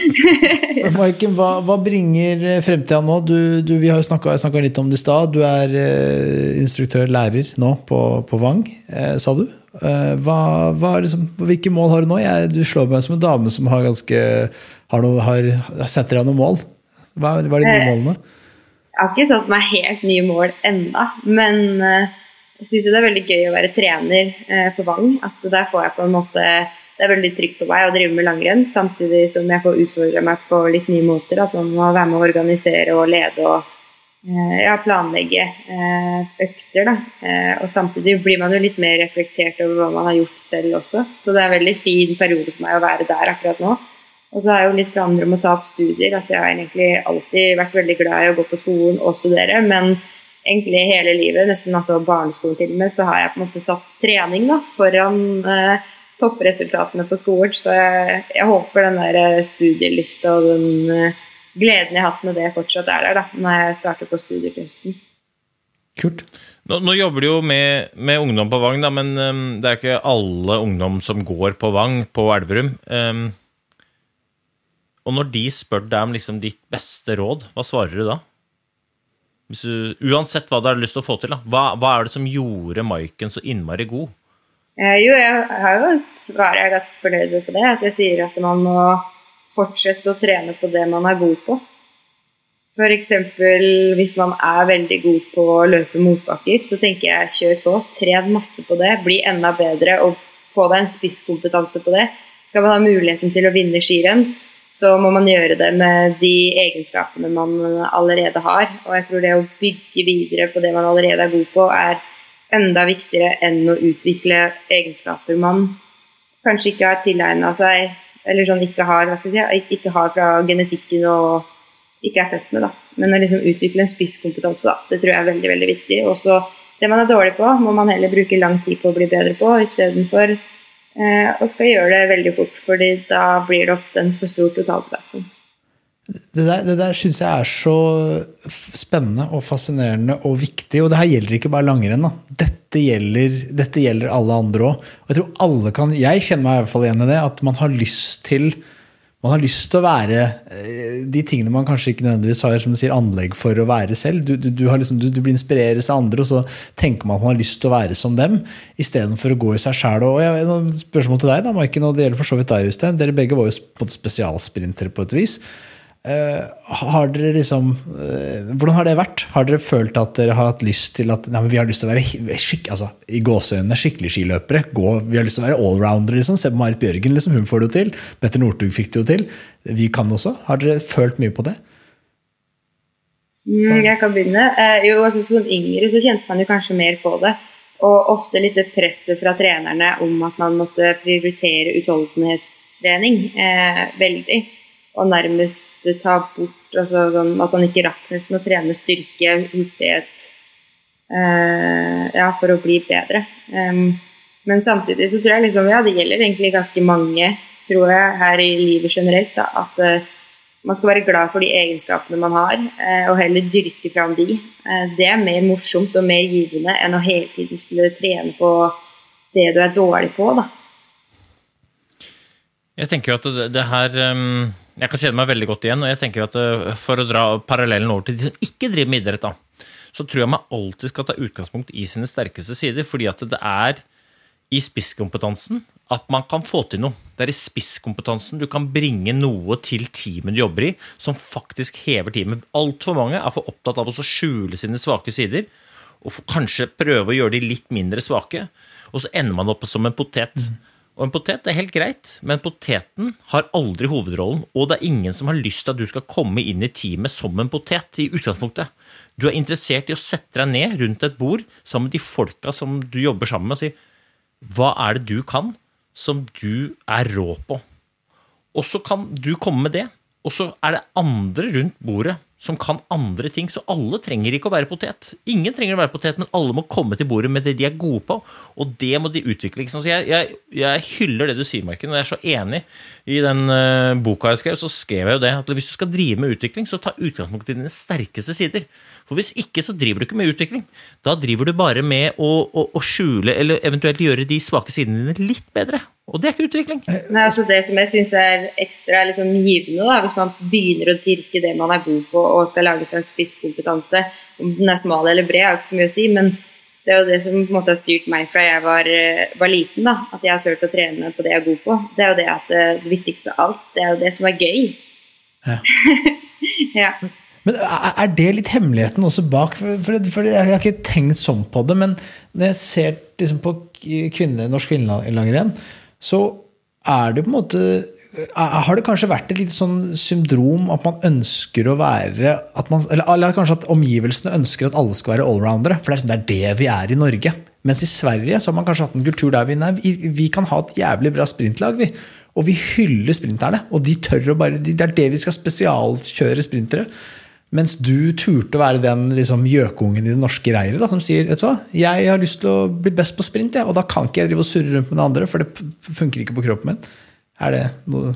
Maiken, hva, hva bringer fremtida nå? Du, du, vi har jo snakka litt om det i stad. Du er eh, instruktør, lærer nå på, på Vang, eh, sa du. Eh, hva, hva liksom, hvilke mål har du nå? Jeg, du slår meg som en dame som har ganske har, noe, har setter deg noen mål. Hva, hva er de nye Eh, målene? Jeg har ikke satt meg helt nye mål enda, men eh, jeg syns det er veldig gøy å være trener eh, på Vang. At der får jeg på en måte Det er veldig trygt for meg å drive med langrenn, samtidig som jeg får utfordre meg på litt nye måter. At man må være med å organisere og lede og eh, ja, planlegge eh, økter. Da. Eh, og samtidig blir man jo litt mer reflektert over hva man har gjort selv også. Så det er en veldig fin periode for meg å være der akkurat nå. Og så har jeg jo litt planer om å ta opp studier. At jeg har egentlig alltid vært veldig glad i å gå på skolen og studere. Men egentlig hele livet, nesten altså barneskolen til og med, så har jeg på en måte satt trening da, foran eh, toppresultatene på skolen. Så jeg, jeg håper den der eh, studielysta og den eh, gleden jeg har hatt med det, fortsatt er der da, når jeg starter på studier til høsten. Kult. nå, nå jobber du jo med, med ungdom på Vang, da, men um, det er ikke alle ungdom som går på Vang på Elverum. Um, og når de spør deg om liksom ditt beste råd, hva svarer du da? Hvis du, uansett hva du har lyst til å få til, da. Hva, hva er det som gjorde Maiken så innmari god? Eh, jo, jeg har jo et svar jeg er ganske fornøyd med på det. At jeg sier at man må fortsette å trene på det man er god på. F.eks. hvis man er veldig god på å løpe motbakker, så tenker jeg kjør på. Tren masse på det, bli enda bedre og få deg en spisskompetanse på det. Skal man ha muligheten til å vinne skirenn, så må man gjøre det med de egenskapene man allerede har. Og jeg tror det å bygge videre på det man allerede er god på, er enda viktigere enn å utvikle egenskaper man kanskje ikke har tilegna seg, eller sånn ikke har, hva skal jeg si, ikke har fra genetikken og ikke er født med. da. Men å liksom utvikle en spisskompetanse, da, det tror jeg er veldig veldig viktig. Også det man er dårlig på, må man heller bruke lang tid på å bli bedre på, istedenfor eh, å skal gjøre det veldig fort, fordi da blir det ofte en for stor totalbelastning. Det der, det der syns jeg er så spennende og fascinerende og viktig. Og det her gjelder ikke bare langrenn. Dette gjelder, dette gjelder alle andre òg. Og jeg tror alle kan, jeg kjenner meg i hvert fall igjen i det, at man har lyst til man har lyst til å være eh, de tingene man kanskje ikke nødvendigvis har som du sier, anlegg for å være selv. Du, du, du, liksom, du, blir inspireres av andre, og så tenker man at man har lyst til å være som dem, istedenfor å gå i seg sjæl. Spørsmål til deg, da, Maiken, det gjelder for så vidt deg, Jostein. Dere begge var jo spesialsprintere på et vis. Eh, har dere liksom eh, Hvordan har det vært? Har dere følt at dere har hatt lyst til at nei, vi har lyst til å være skikk, altså, i gåseøynene skikkelig skiløpere? Gå, vi har lyst til å være allroundere. Liksom. Se på Marit Bjørgen, liksom, hun får det jo til. Petter Northug fikk det jo til. Vi kan også. Har dere følt mye på det? Mm, jeg kan begynne. Eh, jo, altså, som yngre så kjente man jo kanskje mer på det. Og ofte litt presset fra trenerne om at man måtte prioritere utholdenhetstrening eh, veldig. Og nærmest ta bort altså, sånn at man ikke rakk nesten å trene styrke, hurtighet, eh, ja, for å bli bedre. Um, men samtidig så tror jeg liksom, ja, det gjelder egentlig ganske mange, tror jeg, her i livet generelt, da, at eh, man skal være glad for de egenskapene man har, eh, og heller dyrke fram de. Eh, Det er mer morsomt og mer givende enn å hele tiden skulle trene på det du er dårlig på. da. Jeg tenker jo at det, det her um, Jeg kan kjenne meg veldig godt igjen. Og jeg tenker at uh, for å dra parallellen over til de som ikke driver med idrett, da, så tror jeg man alltid skal ta utgangspunkt i sine sterkeste sider. Fordi at det er i spisskompetansen at man kan få til noe. Det er i spisskompetansen du kan bringe noe til teamet du jobber i, som faktisk hever teamet. Altfor mange er for opptatt av å skjule sine svake sider, og kanskje prøve å gjøre de litt mindre svake, og så ender man opp som en potet. Mm. Og en potet er helt greit, men poteten har aldri hovedrollen, og det er ingen som har lyst til at du skal komme inn i teamet som en potet i utgangspunktet. Du er interessert i å sette deg ned rundt et bord sammen med de folka som du jobber sammen med, og si hva er det du kan som du er rå på? Og så kan du komme med det, og så er det andre rundt bordet som kan andre ting. Så alle trenger ikke å være potet. Ingen trenger å være potet, men alle må komme til bordet med det de er gode på, og det må de utvikle. Så jeg, jeg, jeg hyller det du sier, Marken, og jeg er så enig. I den uh, boka jeg skrev, så skrev jeg jo det at hvis du skal drive med utvikling, så ta utgangspunkt i dine sterkeste sider. For hvis ikke, så driver du ikke med utvikling. Da driver du bare med å, å, å skjule eller eventuelt gjøre de svake sidene dine litt bedre. Og det er ikke utvikling. Nei, altså Det som jeg syns er ekstra liksom, givende, da, hvis man begynner å dyrke det man er god på og skal lage seg en spisskompetanse, om den er smal eller bred, har ikke så mye å si, men det er jo det som på en måte har styrt meg fra jeg var, eh, var, liten. da, At jeg har turt å trene på det jeg er god på. Det er jo det at det, eh, det viktigste av alt, det er jo det som er gøy. Ja. ja. Men er det litt hemmeligheten også bak? For, for, for, Jeg har ikke tenkt sånn på det, men når jeg ser liksom på kvinne, norsk kvinnelangrenn, så er det på en måte har det kanskje vært et litt sånn syndrom at man ønsker å være man, Eller kanskje at omgivelsene ønsker at alle skal være allroundere. For sånn, det er det vi er i Norge. Mens i Sverige så har man kanskje hatt en kultur der vi, nei, vi kan ha et jævlig bra sprintlag. vi. Og vi hyller sprinterne. Og de tør å bare, det er det vi skal spesialkjøre sprintere. Mens du turte å være den liksom, gjøkungen i det norske reiret da, som sier vet du hva, jeg har lyst til å bli best på sprint, ja, og da kan ikke jeg drive og surre rundt med den andre, for det funker ikke på kroppen min. Er det noe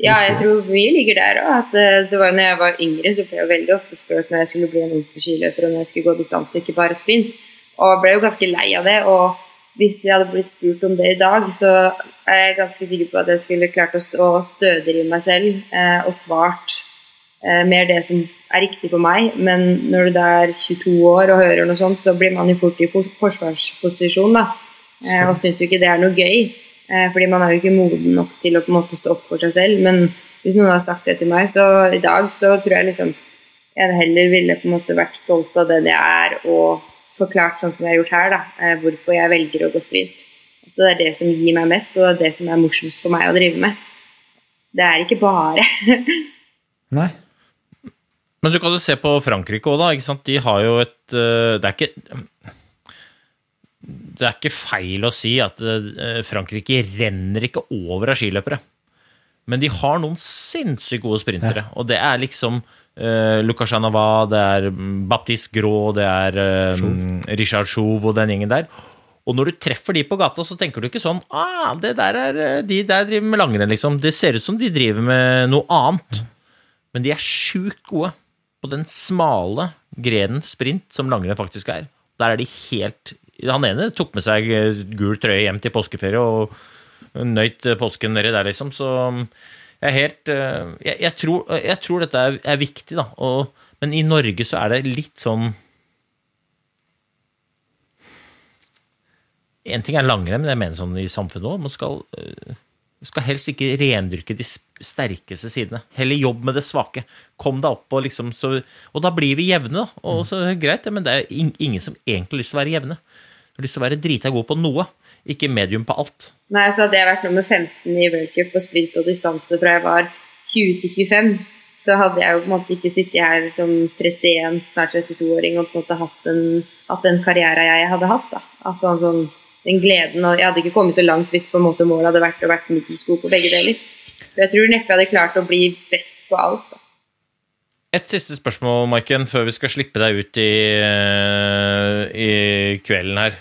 Ja, jeg tror vi ligger der òg. Eh, det var jo når jeg var yngre, så ble jeg veldig ofte spurt når jeg skulle bli en ordentlig skiløper og når jeg skulle gå distanse, ikke bare sprint. Og jeg ble jo ganske lei av det. og hvis jeg hadde blitt spurt om det i dag, så er jeg ganske sikker på at jeg skulle klart å stå stødigere i meg selv eh, og svart eh, mer det som er riktig for meg. Men når du da er 22 år og hører noe sånt, så blir man jo fort i forsvarsposisjon, da. Eh, og syns jo ikke det er noe gøy. Eh, fordi man er jo ikke moden nok til å på en måte stå opp for seg selv. Men hvis noen har sagt det til meg, så i dag så tror jeg liksom jeg heller ville på en måte vært stolt av den jeg er, og forklart sånn som jeg har gjort her, da, eh, hvorfor jeg velger å gå sprint. At det er det som gir meg mest, og det er det som er morsomst for meg å drive med. Det er ikke bare. Nei. Men du kan jo se på Frankrike òg, da. ikke sant? De har jo et eh, Det er ikke det er ikke feil å si at eh, Frankrike renner ikke over av skiløpere. Men de har noen sinnssykt gode sprintere. Ja. Og det er liksom uh, Lucas Janava, det er Baptiste Gros, det er um, Richard Chouve og den gjengen der. Og når du treffer de på gata, så tenker du ikke sånn ah, det der er, De der driver med langrenn, liksom. Det ser ut som de driver med noe annet. Men de er sjukt gode på den smale grenen sprint som langrenn faktisk er. Der er de helt Han ene tok med seg gul trøye hjem til påskeferie og nøyt påsken nedi der, liksom. Så jeg er helt eh, Jeg, jeg, tror, jeg tror, dette er, er viktig, da. Og, men i Norge så er det litt sånn En ting er langrenn, men jeg mener sånn i samfunnet òg. Man skal eh, skal helst ikke rendyrke de sterkeste sidene. Heller jobb med det svake. Kom deg opp og liksom så, Og da blir vi jevne, da. Og så greit, men det er ingen som egentlig har lyst til å være jevne. Du har lyst til å være drita god på noe, ikke medium på alt. Nei, så hadde jeg vært nummer 15 i worldcup på sprint og distanse fra jeg var 20 til 25, så hadde jeg jo på en måte ikke sittet her som 31, snart 32-åring og på en måte hatt den, hatt den karrieren jeg hadde hatt. da. Altså sånn den gleden. Og jeg hadde ikke kommet så langt hvis på en måte målet hadde vært å vært middels god på begge deler. For jeg tror neppe jeg hadde klart å bli best på alt. Da. Et siste spørsmål, Maiken, før vi skal slippe deg ut i, eh, i kvelden her.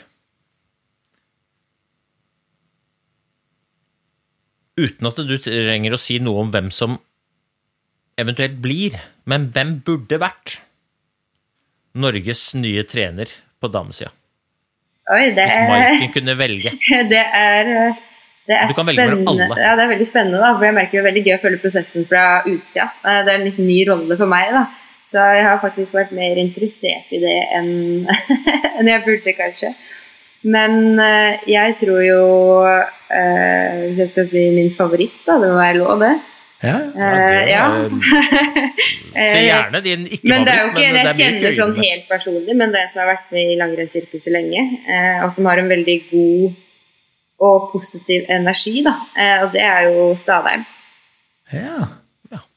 Uten at du trenger å si noe om hvem som eventuelt blir, men hvem burde vært Norges nye trener på damesida? Oi, det Hvis Maiken kunne velge. Det er, det er spennende. Ja, det er veldig spennende, da, for jeg merker det er veldig gøy å følge prosessen fra utsida. Det er en litt ny rolle for meg. da. Så jeg har faktisk vært mer interessert i det enn, enn jeg burde, kanskje. Men eh, jeg tror jo eh, Hvis jeg skal si min favoritt, da, det må være lov, det. Ja, Eh, ja. Se gjerne din ikke-favoritt. Men det er jo ikke jeg er kjenner sånn helt personlig, men det er en som har vært med i langrennssirkuset lenge, eh, og som har en veldig god og positiv energi, da. Eh, og det er jo Stadheim. ja.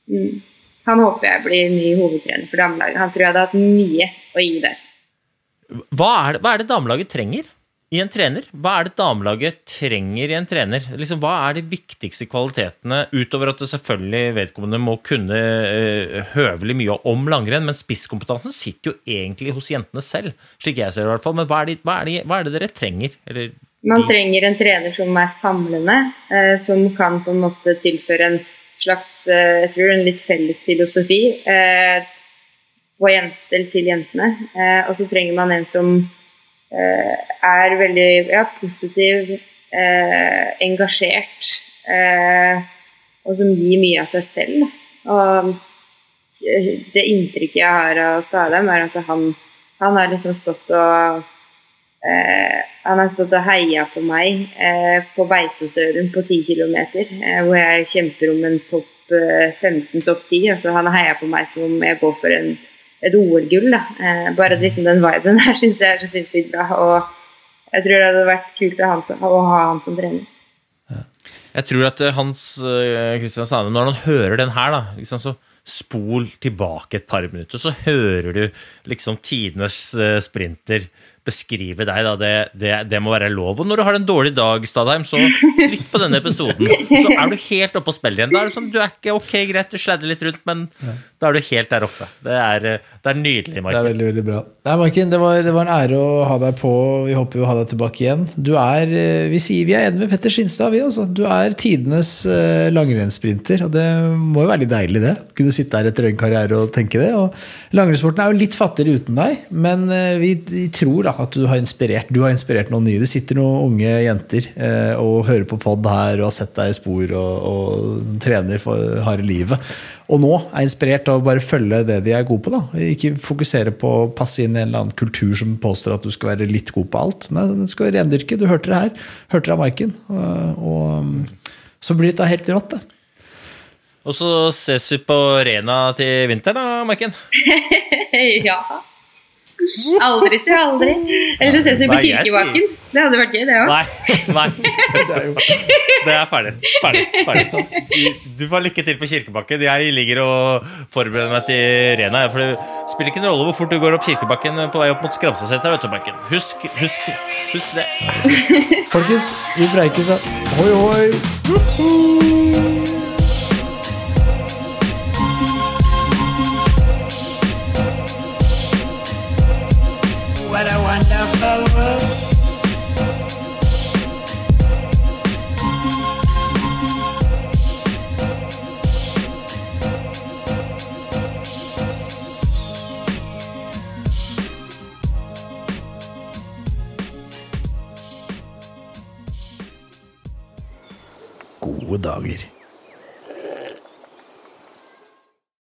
Mm. Han håper jeg blir ny hovedtrener for damelaget. Han tror jeg hadde hatt mye å gi der. Hva er, det, hva er det damelaget trenger i en trener? Hva er det damelaget trenger i en trener? Liksom, hva er de viktigste kvalitetene, utover at det selvfølgelig vedkommende må kunne uh, høvelig mye om langrenn, men spisskompetansen sitter jo egentlig hos jentene selv, slik jeg ser det i hvert fall. Men hva er, det, hva er, det, hva er det dere trenger? Eller, Man de- trenger en trener som er samlende, uh, som kan på en måte tilføre en slags uh, jeg tror en litt felles filosofi eh, på jenter til jentene. Eh, og så trenger man en som eh, er veldig ja, positiv, eh, engasjert, eh, og som gir mye av seg selv. Og eh, det inntrykket jeg har av Stadheim, er at han, han har liksom stått og Eh, han har stått og heia på meg eh, på Beitostølen på 10 km, eh, hvor jeg kjemper om en topp eh, 15, topp 10. Altså, han heia på meg som om jeg går for en, et OL-gull. Eh, bare liksom den viben der syns jeg er så sinnssykt bra. Og jeg tror det hadde vært kult å ha han som, ha han som trener. Jeg tror at eh, Hans Kristian Christian Stane, når han hører den her, da, liksom, så spol tilbake et par minutter, så hører du liksom tidenes eh, sprinter beskrive deg. Da. Det, det, det må være lov. Og når du har en dårlig dag, Stadheim, så trykk på denne episoden. Så er du helt oppe og spiller igjen. Da er det sånn, du er ikke ok, greit, du sladder litt rundt, men da er du helt der oppe. Det er, det er nydelig, Det er veldig veldig bra. Nei, Marken, det var, det var en ære å ha deg på. Vi håper å ha deg tilbake igjen. Du er, eh, Vi sier vi er enige med Petter Skinstad. Vi, altså. Du er tidenes eh, langrennssprinter. Og det må jo være litt deilig, det. Kunne sitte der etter en karriere og tenke det. Og Langrennssporten er jo litt fattigere uten deg, men eh, vi, vi tror da at du har inspirert Du har inspirert noen nye. Det sitter noen unge jenter eh, og hører på pod her og har sett deg i spor og, og trener for harde livet. Og nå er inspirert av å bare følge det de er gode på. da. Ikke fokusere på å passe inn i en eller annen kultur som påstår at du skal være litt god på alt. Nei, du skal rendyrke. Du hørte det her. Hørte det av Maiken. Og, og så blir dette helt rått, det. Og så ses vi på Rena til vinteren, da, Maiken. ja. Aldri si aldri. Eller så ses vi på Kirkebakken. Det hadde vært gøy, det òg. Nei, nei. Det er jo Det er ferdig. ferdig, ferdig. Du får lykke til på Kirkebakken. Jeg ligger og forbereder meg til Rena. For det spiller ikke noen rolle hvor fort du går opp Kirkebakken på vei opp mot Skramseseter. vet du, Husk, husk, husk det. Folkens, vi breikes. Hoi, hoi! Gode dager.